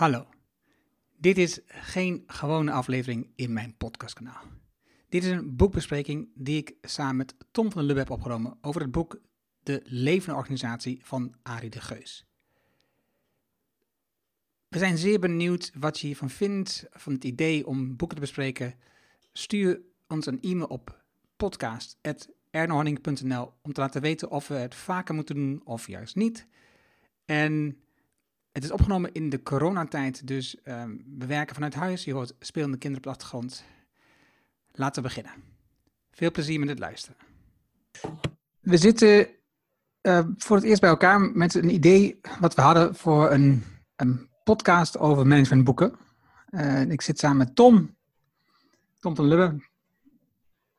Hallo. Dit is geen gewone aflevering in mijn podcastkanaal. Dit is een boekbespreking die ik samen met Tom van der Lubbe heb opgenomen over het boek De Levende Organisatie van Arie de Geus. We zijn zeer benieuwd wat je hiervan vindt, van het idee om boeken te bespreken. Stuur ons een e-mail op podcast.ernohanning.nl om te laten weten of we het vaker moeten doen of juist niet. En het is opgenomen in de coronatijd, dus um, we werken vanuit huis. Je hoort spelende kinderen op de achtergrond. Laten we beginnen. Veel plezier met het luisteren. We zitten uh, voor het eerst bij elkaar met een idee wat we hadden voor een, een podcast over managementboeken. Uh, ik zit samen met Tom. Tom van Lubbe.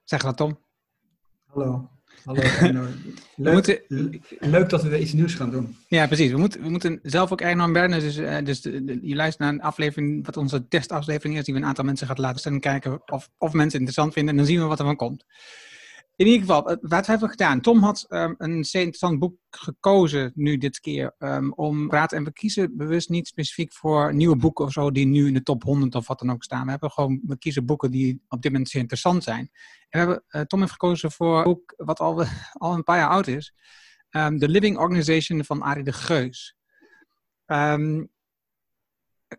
Zeg dat, Tom. Hallo. Hallo, leuk, moeten, leuk dat we weer iets nieuws gaan doen. Ja, precies. We moeten, we moeten zelf ook enorm werken. Dus, uh, dus de, je luistert naar een aflevering, wat onze testaflevering is, die we een aantal mensen gaat laten staan en kijken of, of mensen interessant vinden. En dan zien we wat er van komt. In ieder geval, wat hebben we gedaan? Tom had um, een zeer interessant boek gekozen nu dit keer um, om raad en we kiezen bewust niet specifiek voor nieuwe boeken of zo die nu in de top 100 of wat dan ook staan. We hebben gewoon, we kiezen boeken die op dit moment zeer interessant zijn. En we hebben, uh, Tom heeft gekozen voor een boek wat al, al een paar jaar oud is. Um, The Living Organization van Arie de Geus. en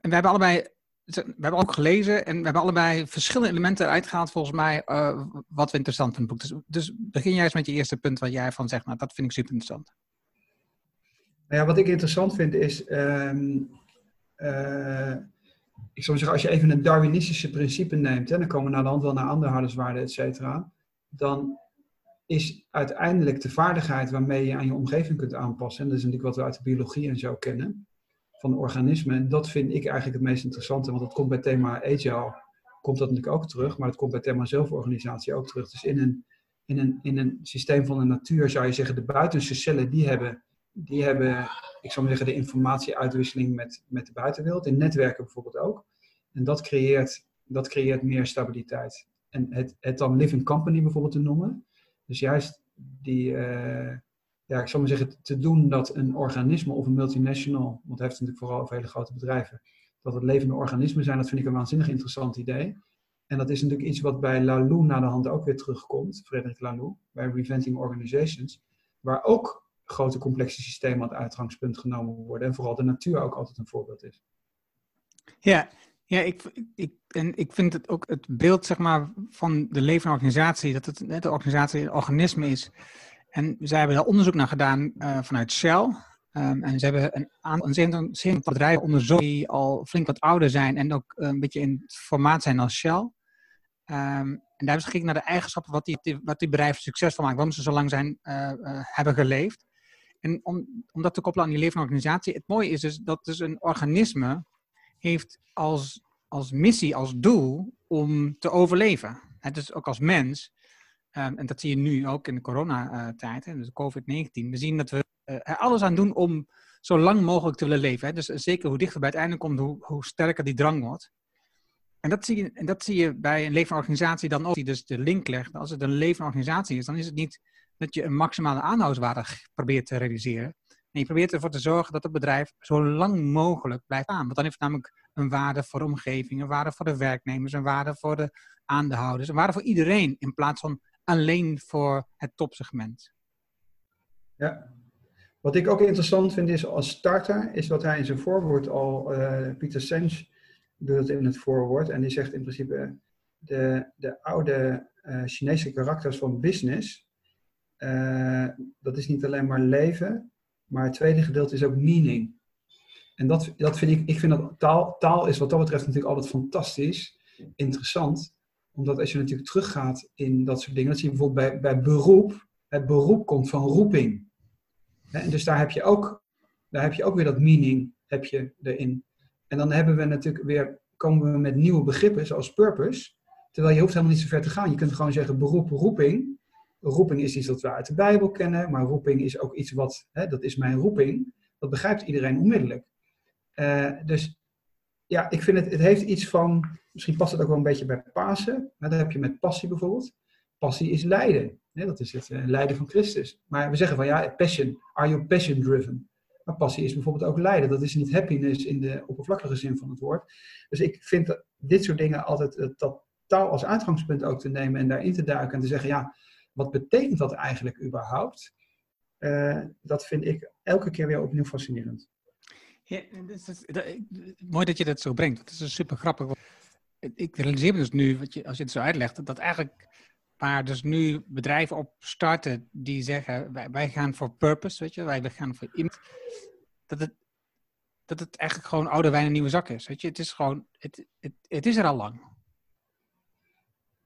we hebben allebei we hebben ook gelezen en we hebben allebei verschillende elementen eruit gehaald, volgens mij, uh, wat we interessant vinden boek. Dus, dus, begin jij eens met je eerste punt, wat jij van zegt, nou, dat vind ik super interessant. Nou ja, wat ik interessant vind is, um, uh, ik zou zeggen, als je even een Darwinistische principe neemt, hè, dan komen we naar de hand wel naar andere harde et cetera, dan is uiteindelijk de vaardigheid waarmee je aan je omgeving kunt aanpassen, en dat is natuurlijk wat we uit de biologie en zo kennen, van organismen. En dat vind ik eigenlijk het meest interessante, want dat komt bij thema agile, komt dat natuurlijk ook terug, maar het komt bij thema zelforganisatie ook terug. Dus in een, in een, in een systeem van de natuur zou je zeggen, de buitenste cellen, die hebben, die hebben ik zou maar zeggen, de informatieuitwisseling met, met de buitenwereld, in netwerken bijvoorbeeld ook. En dat creëert, dat creëert meer stabiliteit. En het, het dan living company bijvoorbeeld te noemen, dus juist die... Uh, ja, ik zou maar zeggen, te doen dat een organisme of een multinational, want het heeft natuurlijk vooral over hele grote bedrijven, dat het levende organismen zijn, dat vind ik een waanzinnig interessant idee. En dat is natuurlijk iets wat bij Lalou na de hand ook weer terugkomt, Frederik Lalou, bij Reventing Organizations, waar ook grote complexe systemen aan het uitgangspunt genomen worden en vooral de natuur ook altijd een voorbeeld is. Ja, ja, ik, ik, en ik vind het ook het beeld zeg maar, van de levende organisatie, dat het de organisatie een organisme is, en zij hebben daar onderzoek naar gedaan uh, vanuit Shell. Um, en ze hebben een aantal een bedrijven onderzocht die al flink wat ouder zijn en ook een beetje in het formaat zijn als Shell. Um, en daar hebben ze naar de eigenschappen wat die, wat die bedrijven succesvol maken, waarom ze zo lang zijn, uh, hebben geleefd. En om, dat te koppelen aan die levende organisatie, het mooie is dus dat dus een organisme heeft als, als missie, als doel om te overleven. Het is ook als mens Um, en dat zie je nu ook in de coronatijd, dus COVID-19. We zien dat we uh, er alles aan doen om zo lang mogelijk te willen leven. Hè? Dus zeker hoe dichter bij het einde komt, hoe, hoe sterker die drang wordt. En dat, zie je, en dat zie je bij een levende organisatie dan ook, die dus de link legt. Als het een levende organisatie is, dan is het niet dat je een maximale aanhoudswaarde probeert te realiseren. Nee, je probeert ervoor te zorgen dat het bedrijf zo lang mogelijk blijft aan. Want dan heeft het namelijk een waarde voor de omgeving, een waarde voor de werknemers, een waarde voor de aandeelhouders, een waarde voor iedereen. In plaats van alleen voor het topsegment. Ja, wat ik ook interessant vind is als starter, is wat hij in zijn voorwoord al, uh, Pieter Senge doet in het voorwoord, en die zegt in principe de, de oude uh, Chinese karakters van business, uh, dat is niet alleen maar leven, maar het tweede gedeelte is ook meaning. En dat, dat vind ik, ik vind dat taal, taal is wat dat betreft natuurlijk altijd fantastisch, interessant omdat als je natuurlijk teruggaat in dat soort dingen, dat zie je bijvoorbeeld bij, bij beroep. Het beroep komt van roeping. En dus daar heb je ook, daar heb je ook weer dat meaning heb je erin. En dan hebben we natuurlijk weer, komen we met nieuwe begrippen zoals purpose. Terwijl je hoeft helemaal niet zo ver te gaan. Je kunt gewoon zeggen beroep, roeping. Roeping is iets dat we uit de Bijbel kennen, maar roeping is ook iets wat, hè, dat is mijn roeping. Dat begrijpt iedereen onmiddellijk. Uh, dus ja, ik vind het, het heeft iets van, misschien past het ook wel een beetje bij Pasen. Maar daar heb je met passie bijvoorbeeld. Passie is lijden. dat is het uh, lijden van Christus. Maar we zeggen van ja, passion. Are you passion driven? Maar passie is bijvoorbeeld ook lijden. Dat is niet happiness in de oppervlakkige zin van het woord. Dus ik vind dit soort dingen altijd dat taal als uitgangspunt ook te nemen en daarin te duiken en te zeggen, ja, wat betekent dat eigenlijk überhaupt? Uh, dat vind ik elke keer weer opnieuw fascinerend. Ja, is, mooi dat je dat zo brengt. Dat is super grappig. Ik realiseer me dus nu, wat je, als je het zo uitlegt, dat eigenlijk waar dus nu bedrijven op starten die zeggen, wij, gaan voor purpose, weet je, wij gaan voor impact, dat het, dat het eigenlijk gewoon oude wijn en nieuwe zak is. Weet je, het is gewoon, het, het, het is er al lang.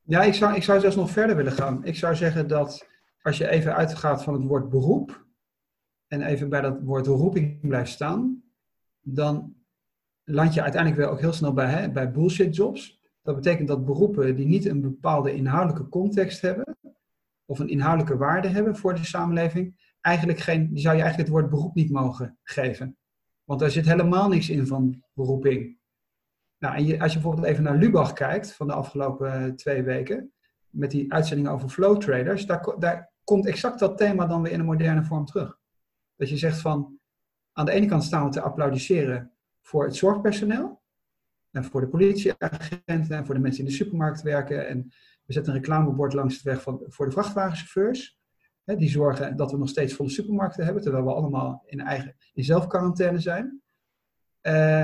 Ja, ik zou, ik zou zelfs nog verder willen gaan. Ik zou zeggen dat als je even uitgaat van het woord beroep en even bij dat woord roeping blijft staan, dan land je uiteindelijk wel ook heel snel bij, hè, bij bullshit jobs. Dat betekent dat beroepen die niet een bepaalde inhoudelijke context hebben, of een inhoudelijke waarde hebben voor de samenleving, eigenlijk geen, die zou je eigenlijk het woord beroep niet mogen geven. Want daar zit helemaal niks in van beroeping. Nou, en als je bijvoorbeeld even naar Lubach kijkt van de afgelopen eh, twee weken, met die uitzendingen over flow traders, daar, daar komt exact dat thema dan weer in een moderne vorm terug. Dat je zegt van, aan de ene kant staan we te applaudisseren voor het zorgpersoneel, en voor de politieagenten, en voor de mensen in de supermarkt werken, en we zetten een reclamebord langs de weg voor de vrachtwagenchauffeurs. Hè, die zorgen dat we nog steeds volle supermarkten hebben, terwijl we allemaal in, eigen, in zelfquarantaine zijn. Uh,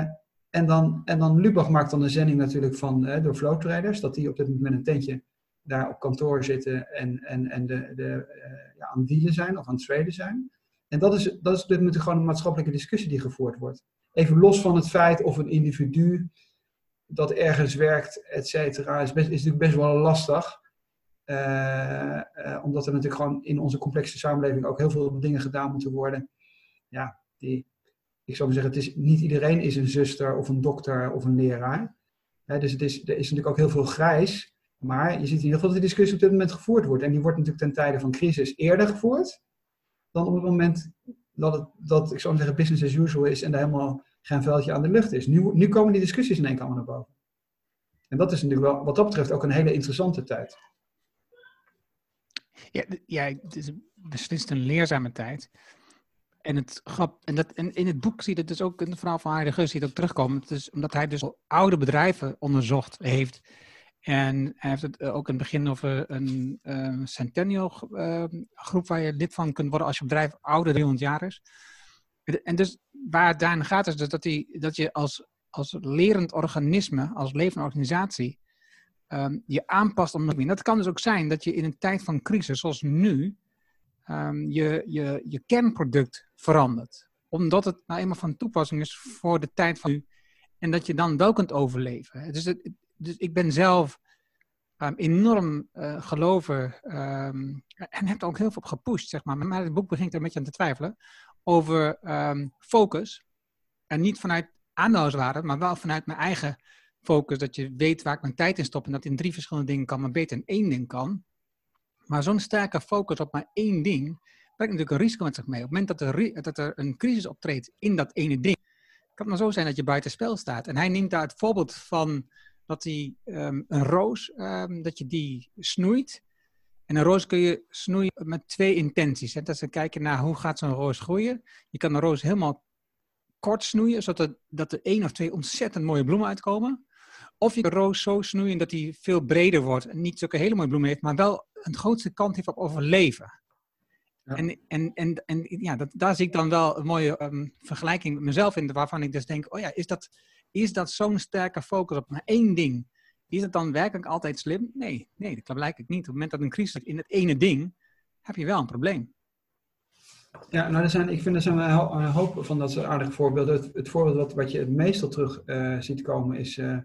en dan, en dan Lubach maakt dan een zending natuurlijk van, uh, door flowtraders, dat die op dit moment een tentje daar op kantoor zitten en, en, en de, de, uh, ja, aan het zijn of aan het traden zijn. En dat is, dat is op dit moment gewoon een maatschappelijke discussie die gevoerd wordt. Even los van het feit of een individu dat ergens werkt, et cetera, is, best, is natuurlijk best wel lastig. Uh, omdat er natuurlijk gewoon in onze complexe samenleving ook heel veel dingen gedaan moeten worden. Ja, die, ik zou maar zeggen, het is, niet iedereen is een zuster of een dokter of een leraar. dus het is, er is natuurlijk ook heel veel grijs. Maar je ziet in ieder geval dat de discussie op dit moment gevoerd wordt. En die wordt natuurlijk ten tijde van crisis eerder gevoerd dan op het moment dat het, dat, ik zou zeggen, business as usual is en er helemaal geen veldje aan de lucht is. Nu, nu komen die discussies in één keer naar boven. En dat is natuurlijk wel, wat dat betreft, ook een hele interessante tijd. Ja, ja het is beslist een leerzame tijd. En, het grap, en, dat, en in het boek zie je het dus ook, in het verhaal van Harry Gus, zie terugkomen. Het is omdat hij dus oude bedrijven onderzocht heeft. En hij heeft het eh, ook in het begin over een uh, centennial uh, groep waar je lid van kunt worden als je bedrijf ouder 300 jaar is. En dus waar het daarin gaat is dus dat, die, dat je als, als lerend organisme, als levende organisatie, um, je aanpast om dat kan dus ook zijn dat je in een tijd van crisis zoals nu, um, je, je, je kernproduct verandert. Omdat het nou eenmaal van toepassing is voor de tijd van nu. En dat je dan wel kunt overleven. Dus, het, dus ik ben zelf um, enorm uh, gelover um, en heb er ook heel veel op gepusht, zeg maar. Maar het boek begint er een beetje aan te twijfelen over focus. En niet vanuit aandeelhouderswaarde, maar wel vanuit mijn eigen focus. Dat je weet waar ik mijn tijd in stop en dat in drie verschillende dingen kan, maar beter in één ding kan. Maar zo'n sterke focus op maar één ding, brengt natuurlijk een risico met zich mee. Op het moment dat er, dat er een crisis optreedt in dat ene ding, kan het maar zo zijn dat je buiten spel staat. En hij neemt daar het voorbeeld van dat hij um, een roos, um, dat je die snoeit. En een roos kun je snoeien met twee intenties. Hè? Dat is kijken naar hoe gaat zo'n roos groeien. Je kan een roos helemaal kort snoeien, zodat er, dat er één of twee ontzettend mooie bloemen uitkomen. Of je een roos zo snoeien dat die veel breder wordt en niet zulke hele mooie bloemen heeft, maar wel een grootste kant heeft op overleven. Ja. En, en, en, en ja, dat, daar zie ik dan wel een mooie um, vergelijking met mezelf in, waarvan ik dus denk, oh ja, is dat, is dat zo'n sterke focus op maar één ding? Is het dan werkelijk altijd slim? Nee, nee, dat blijkt ik niet. Op het moment dat een crisis in het ene ding, heb je wel een probleem. Ja, nou, er zijn, ik vind er zijn een hoop van dat soort aardige voorbeelden. Het, voorbeeld wat, wat je het meestal terug uh, ziet komen is uh,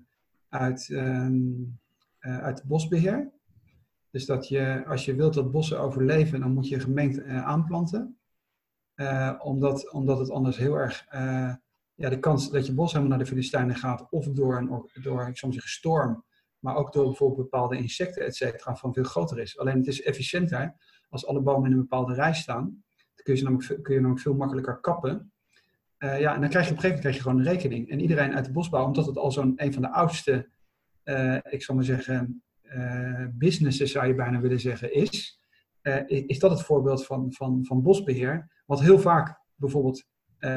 uit, um, uit bosbeheer. Dus dat je, als je wilt dat bossen overleven, dan moet je gemengd aanplanten. Omdat, omdat het anders heel erg, ja, de kans dat je bos helemaal naar de Filistijnen gaat, of door een, door, zou zeggen, storm, maar ook door bijvoorbeeld bepaalde insecten, et cetera, van veel groter is. Alleen het is efficiënter als alle bomen in een bepaalde rij staan. Dan kun je, namelijk, kun je namelijk veel makkelijker kappen. ja, en dan krijg je op een gegeven moment krijg je gewoon een rekening. En iedereen uit de bosbouw, omdat het al zo'n een van de oudste, ik zal maar zeggen, uh, businesses, zou je bijna willen zeggen, is, is dat het voorbeeld van, van, van bosbeheer. Wat heel vaak bijvoorbeeld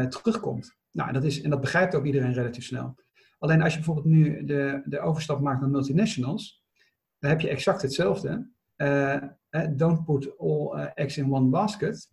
terugkomt. Nou, dat is, en dat begrijpt ook iedereen relatief snel. Alleen als je bijvoorbeeld nu de, de overstap maakt naar multinationals, dan heb je exact hetzelfde. don't put all eggs in one basket.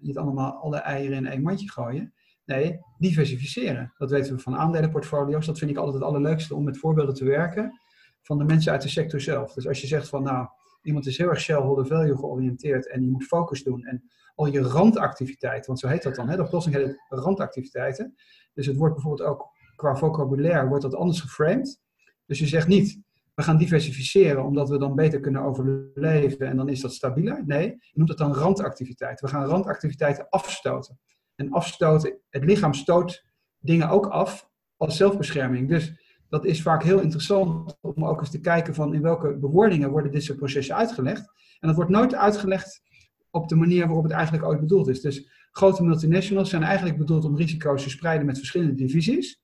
niet allemaal alle eieren in één mandje gooien. Nee, diversificeren. Dat weten we van aandelenportfolio's. Dat vind ik altijd het allerleukste om met voorbeelden te werken van de mensen uit de sector zelf. Dus als je zegt van nou, iemand is heel erg shareholder value georiënteerd en je moet focus doen en al je randactiviteiten, want zo heet dat dan, hè, de oplossing heet randactiviteiten. Dus het wordt bijvoorbeeld ook qua vocabulaire wordt dat anders geframed. Dus je zegt niet, we gaan diversificeren omdat we dan beter kunnen overleven en dan is dat stabieler. Nee, je noemt het dan randactiviteiten. We gaan randactiviteiten afstoten. En afstoten, het lichaam stoot dingen ook af als zelfbescherming. Dus dat is vaak heel interessant om ook eens te kijken van in welke bewoordingen worden dit soort processen uitgelegd. En dat wordt nooit uitgelegd op de manier waarop het eigenlijk ooit bedoeld is. Dus grote multinationals zijn eigenlijk bedoeld om risico's te spreiden met verschillende divisies.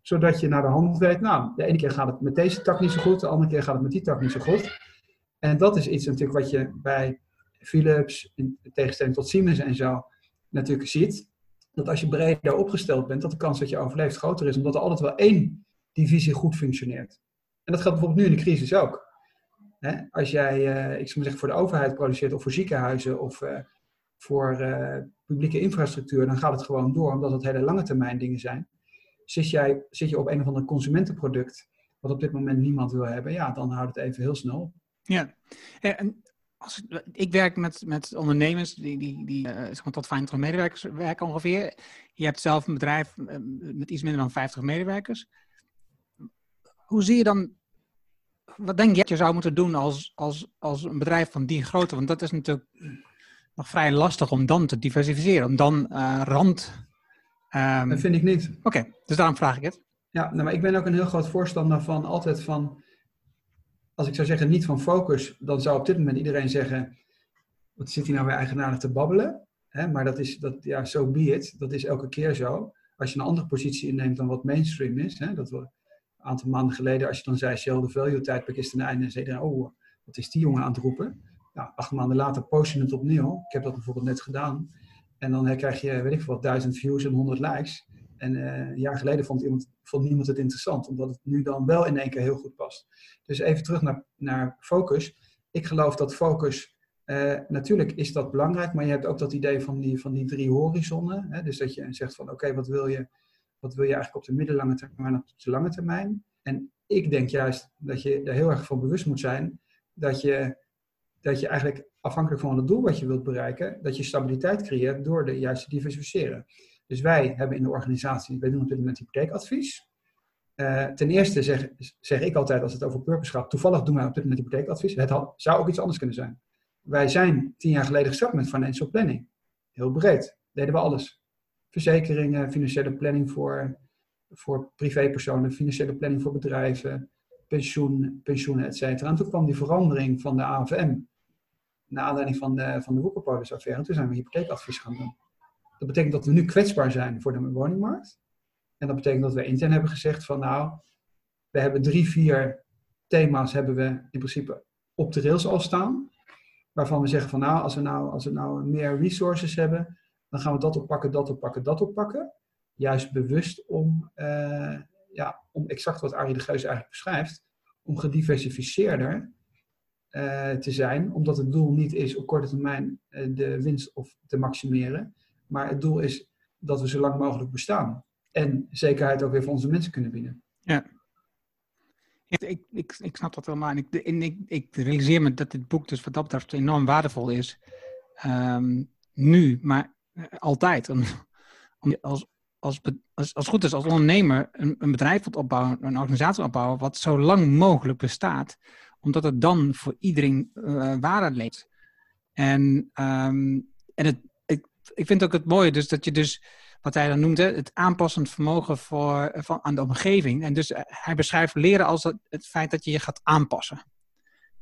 Zodat je naar de hand weet, nou, de ene keer gaat het met deze tak niet zo goed, de andere keer gaat het met die tak niet zo goed. En dat is iets natuurlijk wat je bij Philips, in tegenstelling tot Siemens en zo, natuurlijk ziet. Dat als je breder opgesteld bent, dat de kans dat je overleeft groter is, omdat er altijd wel één divisie goed functioneert. En dat geldt bijvoorbeeld nu in de crisis ook. als jij, uh, ik zou maar zeggen, voor de overheid produceert of voor ziekenhuizen of uh, voor uh, publieke infrastructuur, dan gaat het gewoon door, omdat het hele lange termijn dingen zijn. Zit, jij, zit je op een of ander consumentenproduct, wat op dit moment niemand wil hebben, ja, dan houdt het even heel snel op. Ja, en als, ik werk met, met ondernemers die, die, die zeg maar tot 25 medewerkers werken ongeveer. Je hebt zelf een bedrijf met iets minder dan 50 medewerkers hoe zie je dan, wat denk je dat je zou moeten doen als, als, als een bedrijf van die grootte? Want dat is natuurlijk nog vrij lastig om dan te diversificeren, om dan uh, rand... Um... Dat vind ik niet. Oké, dus daarom vraag ik het. Ja, nou, maar ik ben ook een heel groot voorstander van altijd van, als ik zou zeggen niet van focus, dan zou op dit moment iedereen zeggen, wat zit hij nou weer eigenaardig te babbelen? Maar dat is, dat, ja, so be it. Dat is elke keer zo. Als je een andere positie inneemt dan wat mainstream is, dat we aantal maanden geleden, als je dan zei Shell de value tijdperk is ten einde, en zei oh, wat is die jongen aan het roepen? Nou, acht maanden later post je het opnieuw. Ik heb dat bijvoorbeeld net gedaan. En dan krijg je, weet ik veel wat, duizend views en honderd likes. En uh, een jaar geleden vond, iemand, vond niemand het interessant, omdat het nu dan wel in één keer heel goed past. Dus even terug naar, naar focus. Ik geloof dat focus, natuurlijk is dat belangrijk, maar je hebt ook dat idee van die, van die drie horizonnen. Hè? Dus dat je zegt van, oké, wat wil je wat wil je eigenlijk op de middellange termijn en op de lange termijn? En ik denk juist dat je er heel erg van bewust moet zijn dat je, dat je eigenlijk afhankelijk van het doel wat je wilt bereiken, dat je stabiliteit creëert door de juiste diversificeren. Dus wij hebben in de organisatie, wij doen op dit moment hypotheekadvies. Uh, ten eerste zeg, zeg ik altijd als het over purpose gaat, toevallig doen wij op dit moment hypotheekadvies. Het zou ook iets anders kunnen zijn. Wij zijn tien jaar geleden gestart met financial planning. Heel breed. Deden we alles verzekeringen, financiële planning voor, voor privépersonen, financiële planning voor bedrijven, pensioen, pensioenen, et cetera. En toen kwam die verandering van de AFM, naar aanleiding van de, van de Woekerpolis-affaire. En toen zijn we hypotheekadvies gaan doen. Dat betekent dat we nu kwetsbaar zijn voor de woningmarkt. En dat betekent dat we intern hebben gezegd van nou, we hebben drie, vier thema's hebben we in principe op de rails al staan. Waarvan we zeggen van nou, als we nou, als we nou meer resources hebben, dan gaan we dat oppakken, dat oppakken, dat oppakken. Juist bewust om, uh, ja, om exact wat Arie de Geus eigenlijk beschrijft, om gediversifieerder uh, te zijn, omdat het doel niet is op korte termijn uh, de winst of te maximeren, maar het doel is dat we zo lang mogelijk bestaan en zekerheid ook weer voor onze mensen kunnen bieden. Ja. Ik, ik, ik snap dat helemaal. En ik, ik, ik realiseer me dat dit boek dus wat dat betreft enorm waardevol is. Um, nu, maar eh, altijd. Om, als, als, als, als het goed is, als ondernemer een, een bedrijf wilt opbouwen, een organisatie opbouwen, wat zo lang mogelijk bestaat, omdat het dan voor iedereen uh, waarde leeft. En, um, en het, ik, ik vind ook het mooie, dus dat je dus, wat hij dan noemt, het aanpassend vermogen voor, van, aan de omgeving. En dus eh, hij beschrijft leren als het, het feit dat je je gaat aanpassen.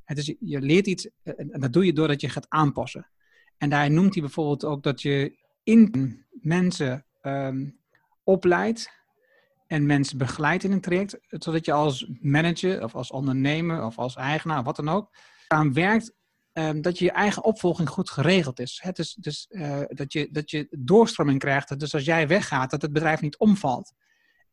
Het is, je leert iets en dat doe je doordat je gaat aanpassen. En daar noemt hij bijvoorbeeld ook dat je in mensen um, opleidt en mensen begeleidt in een traject, zodat je als manager of als ondernemer of als eigenaar, wat dan ook, aan werkt ehm, dat je je eigen opvolging goed geregeld is. Het is dus uh, dat, je, dat je doorstroming krijgt. Dus als jij weggaat, dat het bedrijf niet omvalt.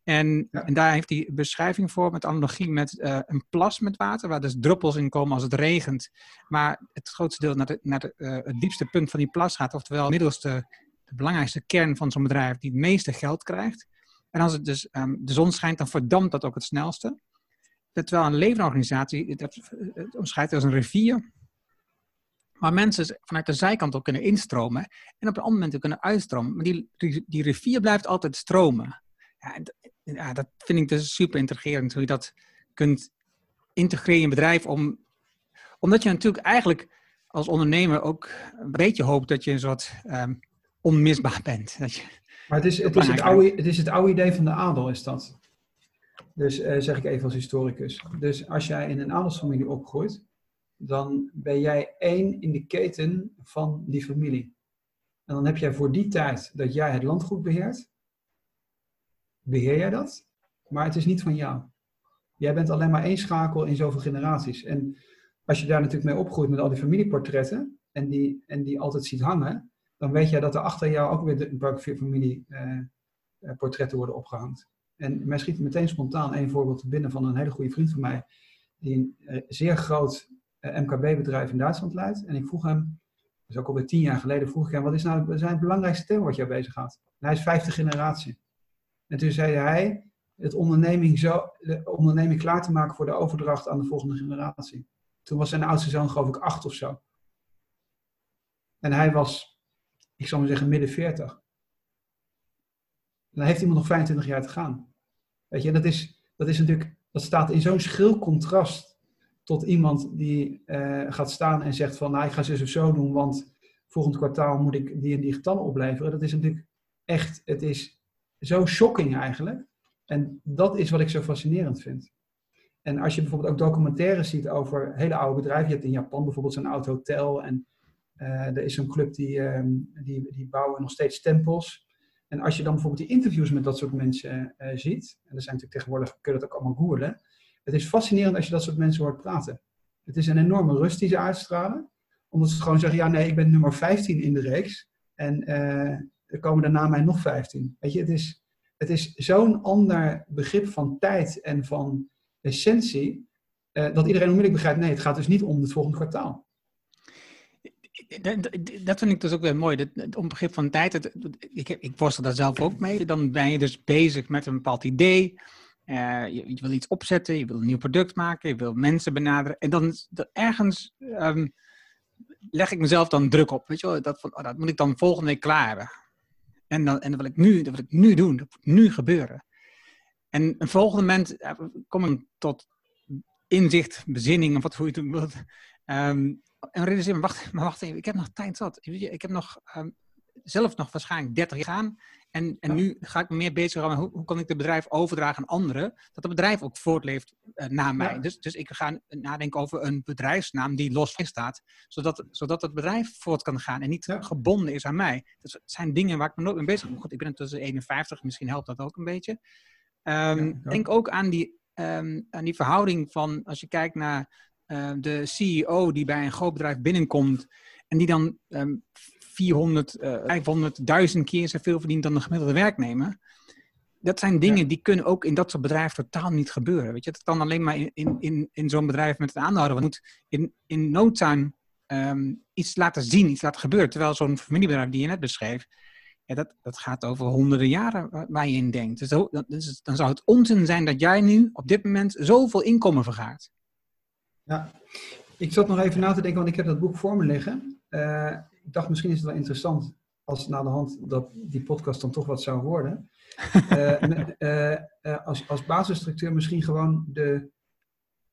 En, en daar heeft hij beschrijving voor met analogie met uh, een plas met water, waar dus druppels in komen als het regent. Maar het grootste deel naar, de, naar de, uh, het diepste punt van die plas gaat, oftewel het middelste, de belangrijkste kern van zo'n bedrijf die het meeste geld krijgt. En als het dus um, de zon schijnt, dan verdampt dat ook het snelste. Terwijl een levenorganisatie, het omschrijft als een rivier, waar mensen vanuit de zijkant ook kunnen instromen en op een ander moment kunnen uitstromen. Maar die, die, rivier blijft altijd stromen. Ja, ja, dat vind ik dus super intrigerend, hoe je dat kunt integreren in bedrijf. Om, omdat je natuurlijk eigenlijk als ondernemer ook een beetje hoopt dat je een soort um, onmisbaar bent. Dat je, maar het is het, is het, oude, het is het oude idee van de adel, is dat. Dus uh, zeg ik even als historicus. Dus als jij in een adelsfamilie opgroeit, dan ben jij één in de keten van die familie. En dan heb jij voor die tijd dat jij het landgoed beheert, beheer jij dat, maar het is niet van jou. Jij bent alleen maar één schakel in zoveel generaties. En als je daar natuurlijk mee opgroeit met al die familieportretten en die, en die altijd ziet hangen, dan weet jij dat er achter jou ook weer de familieportretten uh, worden opgehangen. En mij schiet meteen spontaan een voorbeeld binnen van een hele goede vriend van mij, die een uh, zeer groot uh, MKB-bedrijf in Duitsland leidt. En ik vroeg hem, is ook alweer tien jaar geleden, vroeg ik hem, wat is nou zijn het belangrijkste thema wat jou bezighoudt? En hij is vijfde generatie. En toen zei hij, het onderneming, zo, de onderneming klaar te maken voor de overdracht aan de volgende generatie. Toen was zijn oudste zoon geloof ik acht of zo. En hij was, ik zal maar zeggen, midden veertig. En dan heeft iemand nog 25 jaar te gaan. Weet je, dat is, dat is natuurlijk, dat staat in zo'n schril contrast tot iemand die uh, gaat staan en zegt van, nou ik ga zus of zo doen, want volgend kwartaal moet ik die en die getallen opleveren. Dat is natuurlijk echt, het is zo shocking eigenlijk. En dat is wat ik zo fascinerend vind. En als je bijvoorbeeld ook documentaires ziet over hele oude bedrijven. Je hebt in Japan bijvoorbeeld zo'n oud hotel. En er is zo'n club die, um, die, die bouwen nog steeds tempels. En als je dan bijvoorbeeld die interviews met dat soort mensen uh, ziet. En er zijn natuurlijk tegenwoordig, kun je dat ook allemaal googlen. Het is fascinerend als je dat soort mensen hoort praten. Het is een enorme rust die ze uitstralen. Omdat ze gewoon zeggen, ja nee, ik ben nummer 15 in de reeks. En uh, er komen daarna mij nog 15. Weet je, het is, het is zo'n ander begrip van tijd en van essentie, dat iedereen onmiddellijk begrijpt, nee, het gaat dus niet om het volgende kwartaal. Dat vind ik dus ook wel mooi. Het onbegrip van tijd. Ik, ik worstel daar zelf ook mee. Dan ben je dus bezig met een bepaald idee. Uh, je, je, wil iets opzetten, je wil een nieuw product maken, je wil mensen benaderen. En dan ergens um, leg ik mezelf dan druk op. Weet je wel? Dat, oh, dat moet ik dan volgende week klaar hebben. En, dan, en dat, wil ik nu, dat wil ik nu doen, dat moet nu gebeuren. En een volgende moment kom ik tot inzicht, bezinning, of wat hoe je het wilt. En realiseer me, wacht, maar wacht even, ik heb nog tijd zat. Ik heb nog, um, zelf nog waarschijnlijk 30 jaar gaan. En, en nu ga ik me meer bezig met hoe, hoe kan ik het bedrijf overdragen aan anderen, dat het bedrijf ook voortleeft uh, na mij. Ja. Dus, dus ik ga nadenken over een bedrijfsnaam die los staat, zodat, zodat het bedrijf voort kan gaan en niet ja. gebonden is aan mij. Dus het zijn dingen waar ik me nooit mee bezig ben. Goed, ik ben tussen 51, misschien helpt dat ook een beetje. Um, denk ook aan die, um, aan die verhouding van, als je kijkt naar uh, de CEO die bij een groot bedrijf binnenkomt en die dan um, 400, uh, 500, 1000 keer zoveel verdient dan de gemiddelde werknemer. Dat zijn dingen ja. die kunnen ook in dat soort bedrijven totaal niet gebeuren. Weet je, dat kan alleen maar in, in, in, in zo'n bedrijf met het aanhouden. Want moet in, in no time um, iets laten zien, iets laten gebeuren. Terwijl zo'n familiebedrijf die je net beschreef, ja, dat, dat gaat over honderden jaren waar je in denkt. Dus, dus dan zou het onzin zijn dat jij nu op dit moment zoveel inkomen vergaart. Ja, ik zat nog even na te denken, want ik heb dat boek voor me liggen. Uh, ik dacht misschien is het wel interessant als na de hand dat die podcast dan toch wat zou worden. uh, uh, uh, als, als basisstructuur misschien gewoon de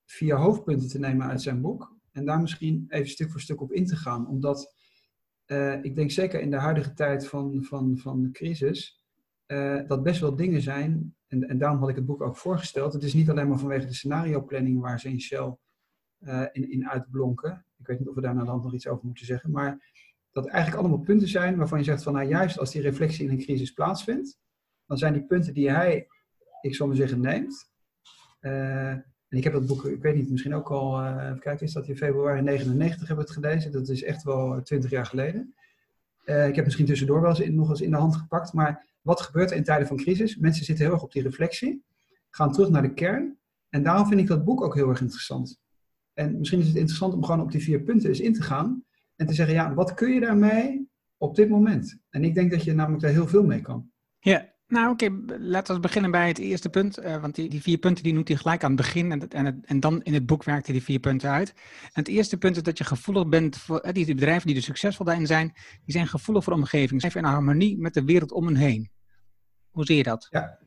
vier hoofdpunten te nemen uit zijn boek. En daar misschien even stuk voor stuk op in te gaan. Omdat ik denk zeker in de huidige tijd van, van, van de crisis, dat best wel dingen zijn. En, en daarom had ik het boek ook voorgesteld. Het is niet alleen maar vanwege de scenario planning waar ze in Shell in, in uitblonken. Ik weet niet of we daar naar de hand nog iets over moeten zeggen. Maar dat eigenlijk allemaal punten zijn waarvan je zegt van nou juist als die reflectie in een crisis plaatsvindt, dan zijn die punten die hij, ik zal maar zeggen, neemt. Uh, en ik heb dat boek, ik weet niet, misschien ook al, uh, kijk, is dat in februari 99 hebben we het gelezen. Dat is echt wel 20 jaar geleden. ik heb misschien tussendoor wel eens nog eens in de hand gepakt. Maar wat gebeurt er in tijden van crisis? Mensen zitten heel erg op die reflectie, gaan terug naar de kern. En daarom vind ik dat boek ook heel erg interessant. En misschien is het interessant om gewoon op die vier punten eens in te gaan. En te zeggen, ja, wat kun je daarmee op dit moment? En ik denk dat je namelijk daar heel veel mee kan. Ja, nou oké, laten we beginnen bij het eerste punt. Uh, want die, die, vier punten die noemt hij gelijk aan het begin. En, en, en dan in het boek werkt hij die vier punten uit. En het eerste punt is dat je gevoelig bent voor uh, die bedrijven die er succesvol daarin zijn. Die zijn gevoelig voor de omgeving. Ze zijn in harmonie met de wereld om hen heen. Hoe zie je dat? Ja,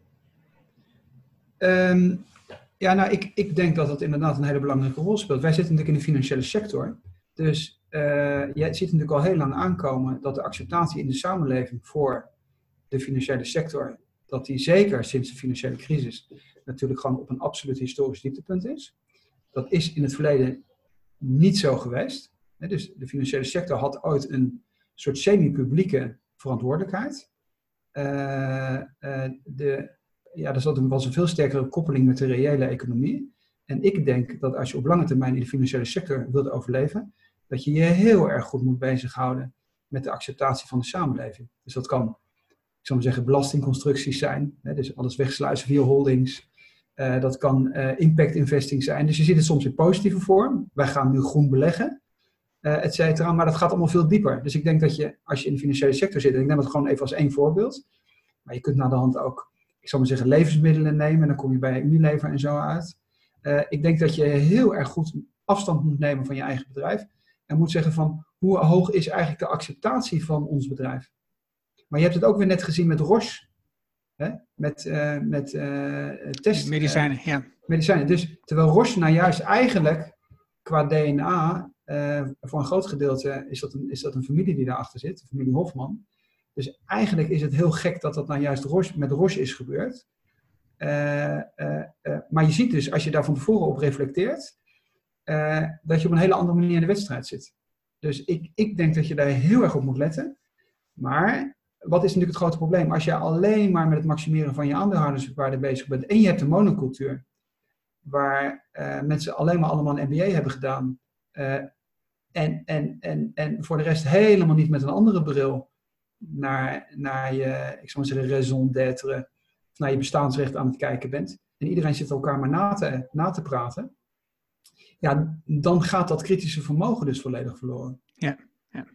um, ja nou ik, ik denk dat dat inderdaad een hele belangrijke rol speelt. Wij zitten natuurlijk in de financiële sector. Dus uh, je ziet natuurlijk al heel lang aankomen dat de acceptatie in de samenleving voor de financiële sector, dat die zeker sinds de financiële crisis natuurlijk gewoon op een absoluut historisch dieptepunt is. Dat is in het verleden niet zo geweest. Dus de financiële sector had ooit een soort semi-publieke verantwoordelijkheid. Uh, uh, de, ja, er zat was een veel sterkere koppeling met de reële economie. En ik denk dat als je op lange termijn in de financiële sector wilt overleven, dat je je heel erg goed moet bezighouden met de acceptatie van de samenleving. Dus dat kan, ik zou maar zeggen, belastingconstructies zijn. Hè, dus alles wegsluizen via holdings. Uh, dat kan uh, impact investing zijn. Dus je ziet het soms in positieve vorm. Wij gaan nu groen beleggen, uh, et cetera. Maar dat gaat allemaal veel dieper. Dus ik denk dat je, als je in de financiële sector zit, en ik neem het gewoon even als één voorbeeld. Maar je kunt naar de hand ook, ik zou maar zeggen, levensmiddelen nemen. En dan kom je bij Unilever en zo uit. ik denk dat je heel erg goed afstand moet nemen van je eigen bedrijf en moet zeggen van hoe hoog is eigenlijk de acceptatie van ons bedrijf. Maar je hebt het ook weer net gezien met Roche, hè? met, uh, met uh, test... Medicijnen, ja. Medicijnen. Dus terwijl Roche nou juist eigenlijk qua DNA, voor een groot gedeelte is dat een, is dat een familie die daarachter zit, de familie Hofman. Dus eigenlijk is het heel gek dat dat nou juist Roche, met Roche is gebeurd. maar je ziet dus, als je daar van tevoren op reflecteert, dat je op een hele andere manier in de wedstrijd zit. Dus ik, ik denk dat je daar heel erg op moet letten. Maar wat is natuurlijk het grote probleem? Als je alleen maar met het maximeren van je aandeelhouderswaarde bezig bent en je hebt een monocultuur, waar mensen alleen maar allemaal een MBA hebben gedaan en, en, en, en voor de rest helemaal niet met een andere bril naar, naar je, ik zou maar zeggen, raison d'être, naar je bestaansrecht aan het kijken bent. En iedereen zit elkaar maar na te, na te praten ja, dan gaat dat kritische vermogen dus volledig verloren. Ja, ja.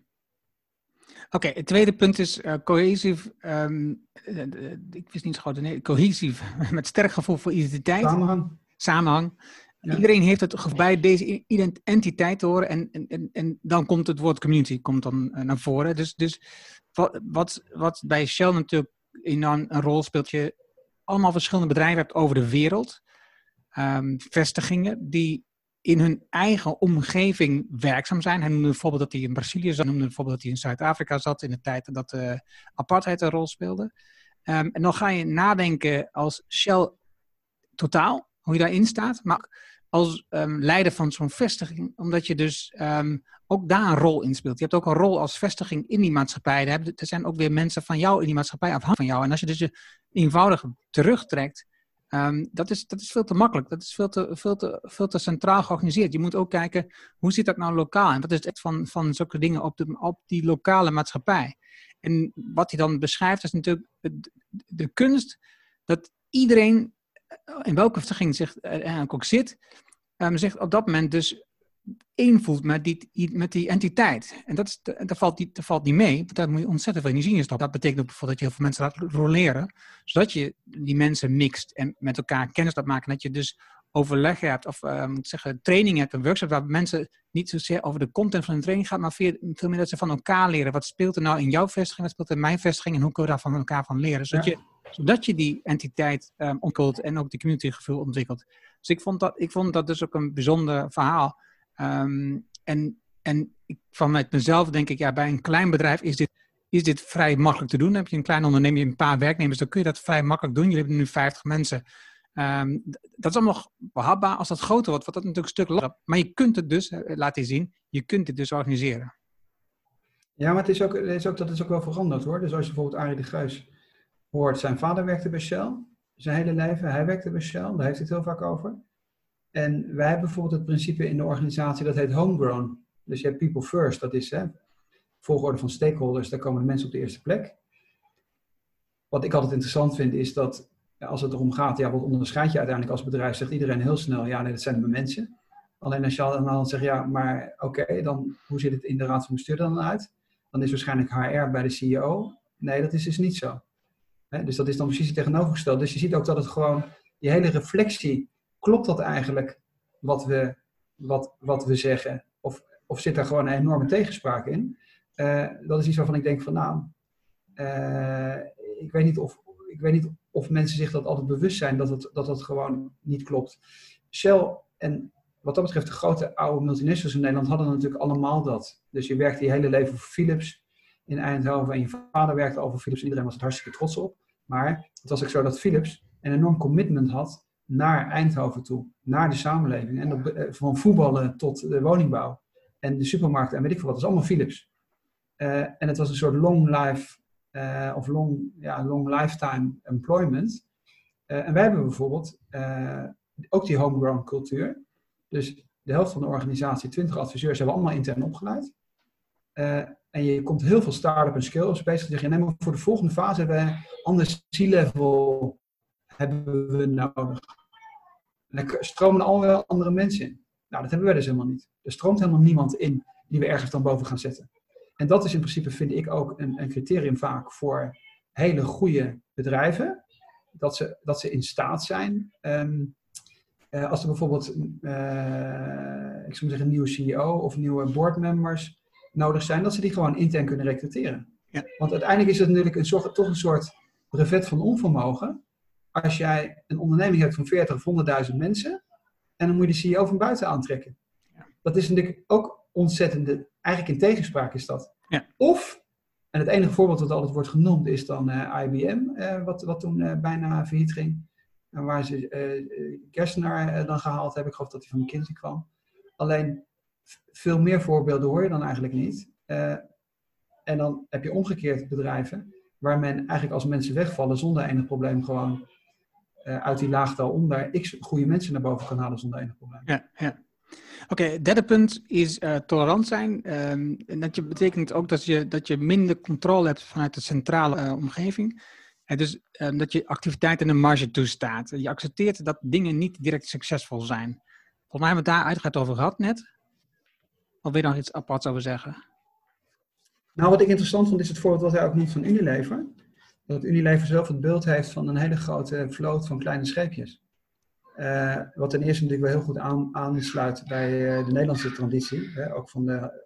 Oké, het tweede punt is uh, cohesief. Um, ik wist niet zo goed, nee, cohesief, met sterk gevoel voor identiteit. Samenhang. Samenhang. Iedereen heeft het bij deze entiteit te horen en, en, en, dan komt het woord community komt dan naar voren. Dus, dus wat, wat, wat bij Shell natuurlijk enorm een rol speelt, je allemaal verschillende bedrijven hebt over de wereld, um, vestigingen die in hun eigen omgeving werkzaam zijn. Hij noemde bijvoorbeeld dat hij in Brazilië zat, noemde bijvoorbeeld dat hij in Zuid-Afrika zat in de tijd dat de apartheid een rol speelde. Um, en dan ga je nadenken als Shell totaal, hoe je daarin staat, maar als um, leider van zo'n vestiging, omdat je dus um, ook daar een rol in speelt. Je hebt ook een rol als vestiging in die maatschappij. Er zijn ook weer mensen van jou in die maatschappij afhankelijk van jou. En als je dus je eenvoudig terugtrekt, Um, dat, is, dat is veel te makkelijk. Dat is veel te, veel, te, veel te centraal georganiseerd. Je moet ook kijken, hoe zit dat nou lokaal? En wat is het van, van zulke dingen op, de, op die lokale maatschappij? En wat hij dan beschrijft, is natuurlijk de, kunst dat iedereen, eh, in welke vestiging zich eigenlijk ook zit, um, zich op dat moment dus één voelt met die, met die entiteit. En dat, is, dat, valt valt niet mee, want daar moet je ontzettend veel energie in stoppen. Dat betekent ook bijvoorbeeld dat je heel veel mensen laat roleren, zodat je die mensen mixt en met elkaar kennis laat maken. Dat je dus overleg hebt, of uh, moet zeggen, training hebt, een workshop waar mensen niet zozeer over de content van de training gaat, maar veel, veel meer dat ze van elkaar leren. Wat speelt er nou in jouw vestiging, wat speelt er in mijn vestiging en hoe kun je daar van elkaar van leren? Zodat, je, zodat je die entiteit um, ontwikkelt en ook die communitygevoel ontwikkelt. Dus ik vond, dat, ik vond dat dus ook een bijzonder verhaal. Um, en en ik, vanuit mezelf denk ik, ja, bij een klein bedrijf is dit, is dit vrij makkelijk te doen. Heb je een klein onderneming, een paar werknemers, dan kun je dat vrij makkelijk doen. Jullie hebben nu 50 mensen. Um, dat is allemaal behapbaar. Als dat groter wordt, wordt dat natuurlijk een stuk langer. Maar je kunt het dus, eh, laat je zien, je kunt het dus organiseren. Ja, maar het is ook, het is ook, dat is ook wel veranderd hoor. Dus als je bijvoorbeeld Arie de Gruis hoort, zijn vader werkte bij Shell. Zijn hele leven, hij werkte bij Shell, daar heeft hij het heel vaak over. En wij hebben bijvoorbeeld het principe in de organisatie dat heet homegrown. Dus je hebt people first, dat is hè, volgorde van stakeholders, daar komen de mensen op de eerste plek. Wat ik altijd interessant vind is dat als het erom gaat, ja, wat onderscheid je uiteindelijk als bedrijf, zegt iedereen heel snel, ja, nee, dat zijn de mensen. Alleen als je dan zegt, ja, maar oké, dan hoe ziet het in de raad van bestuur dan uit? Dan is waarschijnlijk HR bij de CEO. Nee, dat is dus niet zo. Dus dat is dan precies het tegenovergestelde. Dus je ziet ook dat het gewoon, die hele reflectie, klopt dat eigenlijk wat we, wat, wat we zeggen? Of, of zit daar gewoon een enorme tegenspraak in? Uh, dat is iets waarvan ik denk van, nou, uh, ik weet niet of, ik weet niet of mensen zich dat altijd bewust zijn dat het, dat het gewoon niet klopt. Shell en wat dat betreft de grote oude multinationals in Nederland hadden natuurlijk allemaal dat. Dus je werkte je hele leven voor Philips in Eindhoven en je vader werkte al voor Philips. Iedereen was er hartstikke trots op. Maar het was ook zo dat Philips een enorm commitment had naar Eindhoven toe, naar de samenleving. En eh, van voetballen tot de woningbouw en de supermarkten en weet ik veel wat. Dat is allemaal Philips. Uh, en het was een soort long life uh, of long, ja, long lifetime employment. en wij hebben bijvoorbeeld ook die homegrown cultuur. Dus de helft van de organisatie, 20 adviseurs, hebben allemaal intern opgeleid. En je komt heel veel start-up en scale-ups bezig. Zeg je, nee, maar voor de volgende fase hebben we ander C-level hebben we nodig. En dan stromen er allemaal andere mensen in. Nou, dat hebben we dus helemaal niet. Er stroomt helemaal niemand in die we ergens dan boven gaan zetten. En dat is in principe, vind ik, ook een, een criterium vaak voor hele goede bedrijven. Dat ze, dat ze in staat zijn um, uh, als er bijvoorbeeld, uh, ik zou zeggen, een nieuwe CEO of nieuwe boardmembers nodig zijn, dat ze die gewoon intern kunnen recruteren. Ja. Want uiteindelijk is het natuurlijk een soort, toch een soort brevet van onvermogen. Als jij een onderneming hebt van 40 of 100.000 mensen en dan moet je de CEO van buiten aantrekken. Ja. Dat is natuurlijk ook ontzettend, eigenlijk in tegenspraak is dat. Ja. Of, en het enige voorbeeld dat altijd wordt genoemd is dan uh, IBM, wat, wat toen bijna failliet ging. En waar ze Gerstenaar uh, dan gehaald hebben. Ik geloof dat hij van McKinsey kwam. Alleen veel meer voorbeelden hoor je dan eigenlijk niet. Uh, en dan heb je omgekeerd bedrijven waar men eigenlijk als mensen wegvallen zonder enig probleem gewoon uit die laagtal onder x goede mensen naar boven kan halen zonder enig probleem. Ja, ja. Oké, derde punt is uh, tolerant zijn. Um, en dat je, betekent ook dat je, dat je minder controle hebt vanuit de centrale omgeving. En dus um, dat je activiteit in een marge toestaat. Je accepteert dat dingen niet direct succesvol zijn. Volgens mij hebben we het daar uitgebreid over gehad net. Of wil je nog iets aparts over zeggen? Nou, wat ik interessant vond is het voorbeeld wat hij ook noemt van Unilever. Dat Unilever zelf het beeld heeft van een hele grote vloot van kleine scheepjes. Uh, wat ten eerste natuurlijk wel heel goed aan, aansluit bij uh, de Nederlandse traditie. Hè, ook van de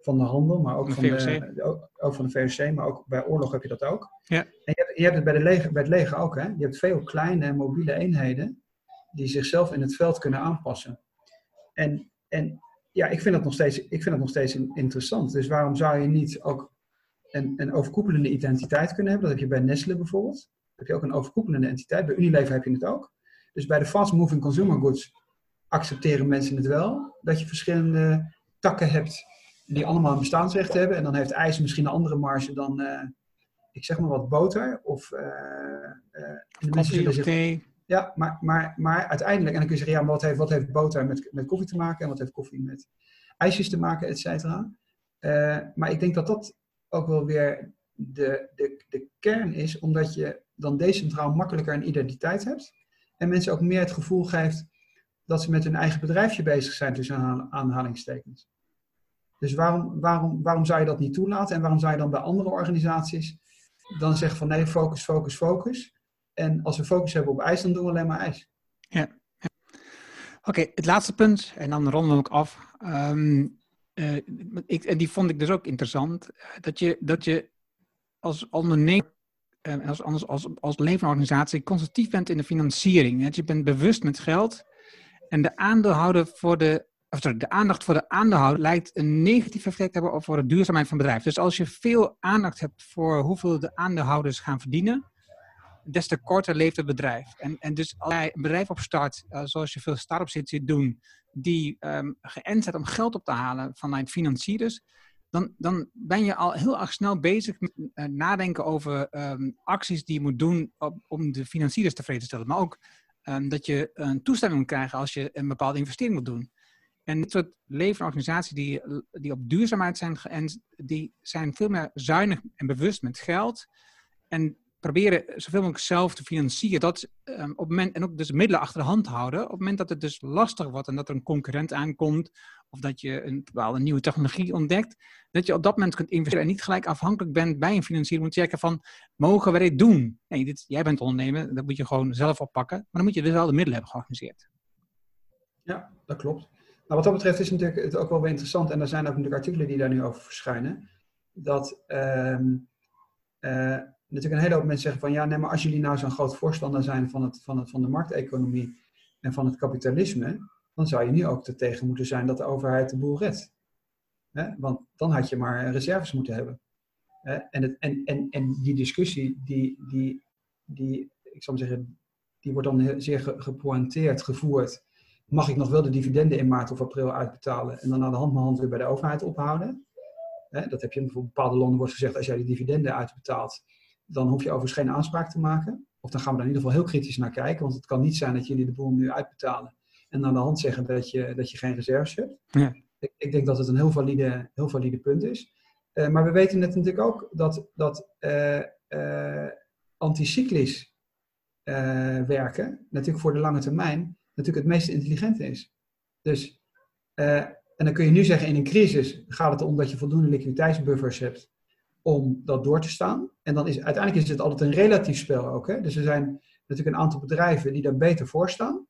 van de handel, maar ook van, de, ook, ook, van de VOC, maar ook bij oorlog heb je dat ook. Ja. En je hebt, je hebt het bij, de leger, bij het leger ook. Hè? Je hebt veel kleine mobiele eenheden die zichzelf in het veld kunnen aanpassen. En, en ja, ik vind, dat nog steeds, ik vind dat nog steeds interessant. Dus waarom zou je niet ook een, een overkoepelende identiteit kunnen hebben? Dat heb je bij Nestle bijvoorbeeld. Heb je ook een overkoepelende entiteit. Bij Unilever heb je het ook. Dus bij de fast moving consumer goods accepteren mensen het wel. Dat je verschillende takken hebt die allemaal een bestaansrecht hebben. En dan heeft ijs misschien een andere marge dan, uh, ik zeg maar wat, boter. Of, uh, uh, of thee. Ja, maar, maar, maar uiteindelijk, en dan kun je zeggen, ja, wat heeft, wat heeft boter met, met koffie te maken? En wat heeft koffie met ijsjes te maken, et cetera. maar ik denk dat dat ook wel weer de, de, de kern is, omdat je dan decentraal makkelijker een identiteit hebt. En mensen ook meer het gevoel geeft dat ze met hun eigen bedrijfje bezig zijn tussen aanhalingstekens. Dus waarom, waarom, waarom zou je dat niet toelaten? En waarom zou je dan bij andere organisaties dan zeggen van nee, focus, focus, focus. En als we focus hebben op ijs, dan doen we alleen maar ijs. Ja. Oké, het laatste punt, en dan ronden we ook af. Um, ik, en die vond ik dus ook interessant. Dat je, dat je als ondernemer, uh, als, als, als, als levenorganisatie, consultief bent in de financiering. Dat je bent bewust met geld. En de aandeelhouder voor de of sorry, de aandacht voor de aandeelhouder lijkt een negatief effect te hebben voor de duurzaamheid van het bedrijf. Dus als je veel aandacht hebt voor hoeveel de aandeelhouders gaan verdienen, des te korter leeft het bedrijf. En, en dus als jij een bedrijf opstart, uh, zoals je veel start-ups ziet doen, die um, geënt zijn om geld op te halen vanuit financiers, dan, dan ben je al heel erg snel bezig met uh, nadenken over um, acties die je moet doen om de financiers tevreden te stellen. Maar ook ehm, dat je een toestemming moet krijgen als je een bepaalde investering moet doen. En dit soort organisaties die, die op duurzaamheid zijn geënt, die zijn veel meer zuinig en bewust met geld. En proberen zoveel mogelijk zelf te financieren. Dat, um, op moment, en ook dus middelen achter de hand houden. Op het moment dat het dus lastig wordt en dat er een concurrent aankomt. Of dat je een bepaalde nieuwe technologie ontdekt. Dat je op dat moment kunt investeren en niet gelijk afhankelijk bent bij een financier. Moet checken van, mogen we dit doen? Nee, dit, jij bent ondernemer, dat moet je gewoon zelf oppakken. Maar dan moet je dus wel de middelen hebben georganiseerd. Ja, dat klopt. Nou, wat dat betreft is natuurlijk het ook wel weer interessant. En er zijn ook natuurlijk artikelen die daar nu over verschijnen. Dat... Ehm, uh, natuurlijk een hele hoop mensen zeggen van ja, nee, maar als jullie nou zo'n groot voorstander zijn van, het, van, het, van de markteconomie en van het kapitalisme, dan zou je nu ook er tegen moeten zijn dat de overheid de boel redt. Want dan had je maar reserves moeten hebben. En, het, en, en, en die discussie, die, die, die, ik zal zeggen, die wordt dan zeer gepointeerd gevoerd. Mag ik nog wel de dividenden in maart of april uitbetalen en dan aan de hand mijn hand weer bij de overheid ophouden? Dat heb je in bepaalde landen wordt gezegd, als jij die dividenden uitbetaalt, dan hoef je overigens geen aanspraak te maken. Of dan gaan we daar in ieder geval heel kritisch naar kijken. Want het kan niet zijn dat jullie de boel nu uitbetalen. En aan de hand zeggen dat je, dat je geen reserves hebt. Ja. Ik, ik, denk dat het een heel valide, heel valide punt is. Uh, maar we weten net natuurlijk ook dat, dat uh, uh, anticyclisch werken, natuurlijk voor de lange termijn, natuurlijk het meest intelligente is. Dus, en dan kun je nu zeggen, in een crisis gaat het om dat je voldoende liquiditeitsbuffers hebt om dat door te staan. En dan is uiteindelijk is het altijd een relatief spel ook. Hè? Dus er zijn natuurlijk een aantal bedrijven die daar beter voor staan.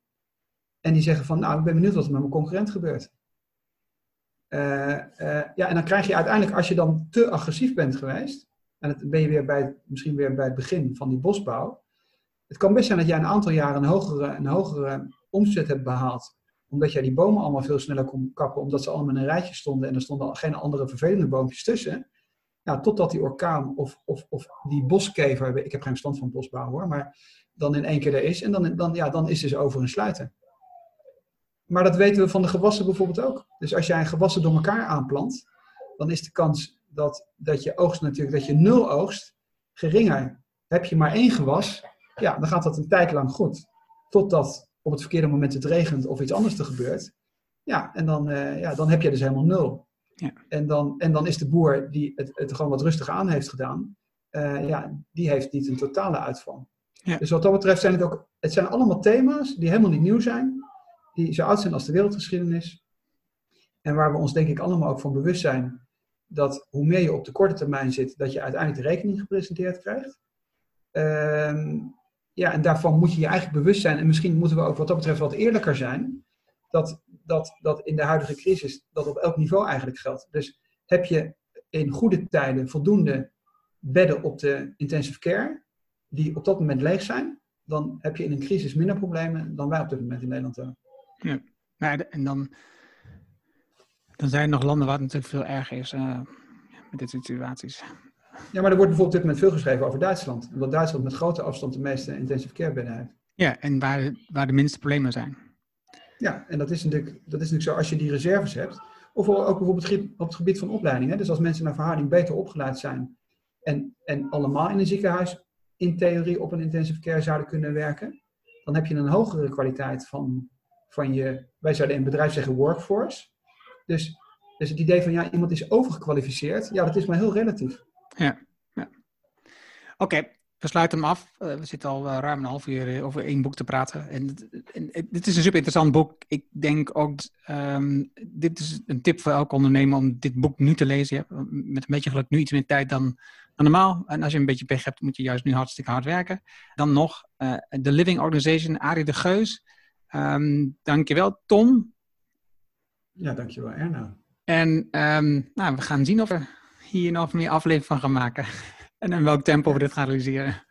En die zeggen van, nou, ik ben benieuwd wat er met mijn concurrent gebeurt. Uh, ja, en dan krijg je uiteindelijk, als je dan te agressief bent geweest, en dan ben je weer bij, misschien weer bij het begin van die bosbouw. Het kan best zijn dat jij een aantal jaren een hogere, een hogere omzet hebt behaald, omdat jij die bomen allemaal veel sneller kon kappen, omdat ze allemaal in een rijtje stonden en er stonden geen andere vervelende boompjes tussen. Totdat die orkaan of, of, of die boskever, ik heb geen stand van bosbouw hoor, maar dan in één keer er is. En dan, dan, ja, dan is dus over een sluiten. Maar dat weten we van de gewassen bijvoorbeeld ook. Dus als jij gewassen door elkaar aanplant, dan is de kans dat, dat je oogst natuurlijk, dat je nul oogst, geringer. Heb je maar één gewas, ja, dan gaat dat een tijd lang goed. Totdat op het verkeerde moment het regent of iets anders er gebeurt. Ja, en dan, uh, ja, dan heb je dus helemaal nul. Ja. En, dan, en dan is de boer die het, het gewoon wat rustig aan heeft gedaan, uh, ja, die heeft niet een totale uitval. Ja. Dus wat dat betreft zijn het ook, het zijn allemaal thema's die helemaal niet nieuw zijn, die zo oud zijn als de wereldgeschiedenis. En waar we ons denk ik allemaal ook van bewust zijn dat hoe meer je op de korte termijn zit, dat je uiteindelijk de rekening gepresenteerd krijgt. Uh, ja, en daarvan moet je je eigenlijk bewust zijn. En misschien moeten we ook wat dat betreft wat eerlijker zijn dat, dat, dat in de huidige crisis dat op elk niveau eigenlijk geldt. Dus heb je in goede tijden voldoende bedden op de intensive care, die op dat moment leeg zijn, dan heb je in een crisis minder problemen dan wij op dit moment in Nederland hebben. Ja, nou, en dan, dan zijn er nog landen waar het natuurlijk veel erger is uh, met dit soort situaties. Ja, maar er wordt bijvoorbeeld op dit moment veel geschreven over Duitsland. Omdat Duitsland met grote afstand de meeste intensive care bedden heeft. Ja, en waar, waar de minste problemen zijn. Ja, en dat is, natuurlijk, dat is natuurlijk zo als je die reserves hebt. Of ook bijvoorbeeld op het gebied van opleiding. Dus als mensen naar verhouding beter opgeleid zijn en, en allemaal in een ziekenhuis in theorie op een intensive care zouden kunnen werken, dan heb je een hogere kwaliteit van, van je, wij zouden in het bedrijf zeggen workforce. Dus, dus het idee van ja, iemand is overgekwalificeerd, ja, dat is maar heel relatief. Ja, ja. Oké, we sluiten hem af. Uh, we zitten al uh, ruim een half uur eh, over één boek te praten. En, en, en dit is een super interessant boek. Ik denk ook, um, dit is een tip voor elke ondernemer om dit boek nu te lezen. Ja, met een beetje geluk nu iets meer tijd dan, dan normaal. En als je een beetje pech hebt, moet je juist nu hartstikke hard werken. Dan nog uh, The Living Organization, Arie de Geus. Um, dankjewel, Tom. Ja, dankjewel, Erna. En um, nou, we gaan zien of we hier nog meer aflevering van gaan maken. En in welk tempo we dit gaan realiseren.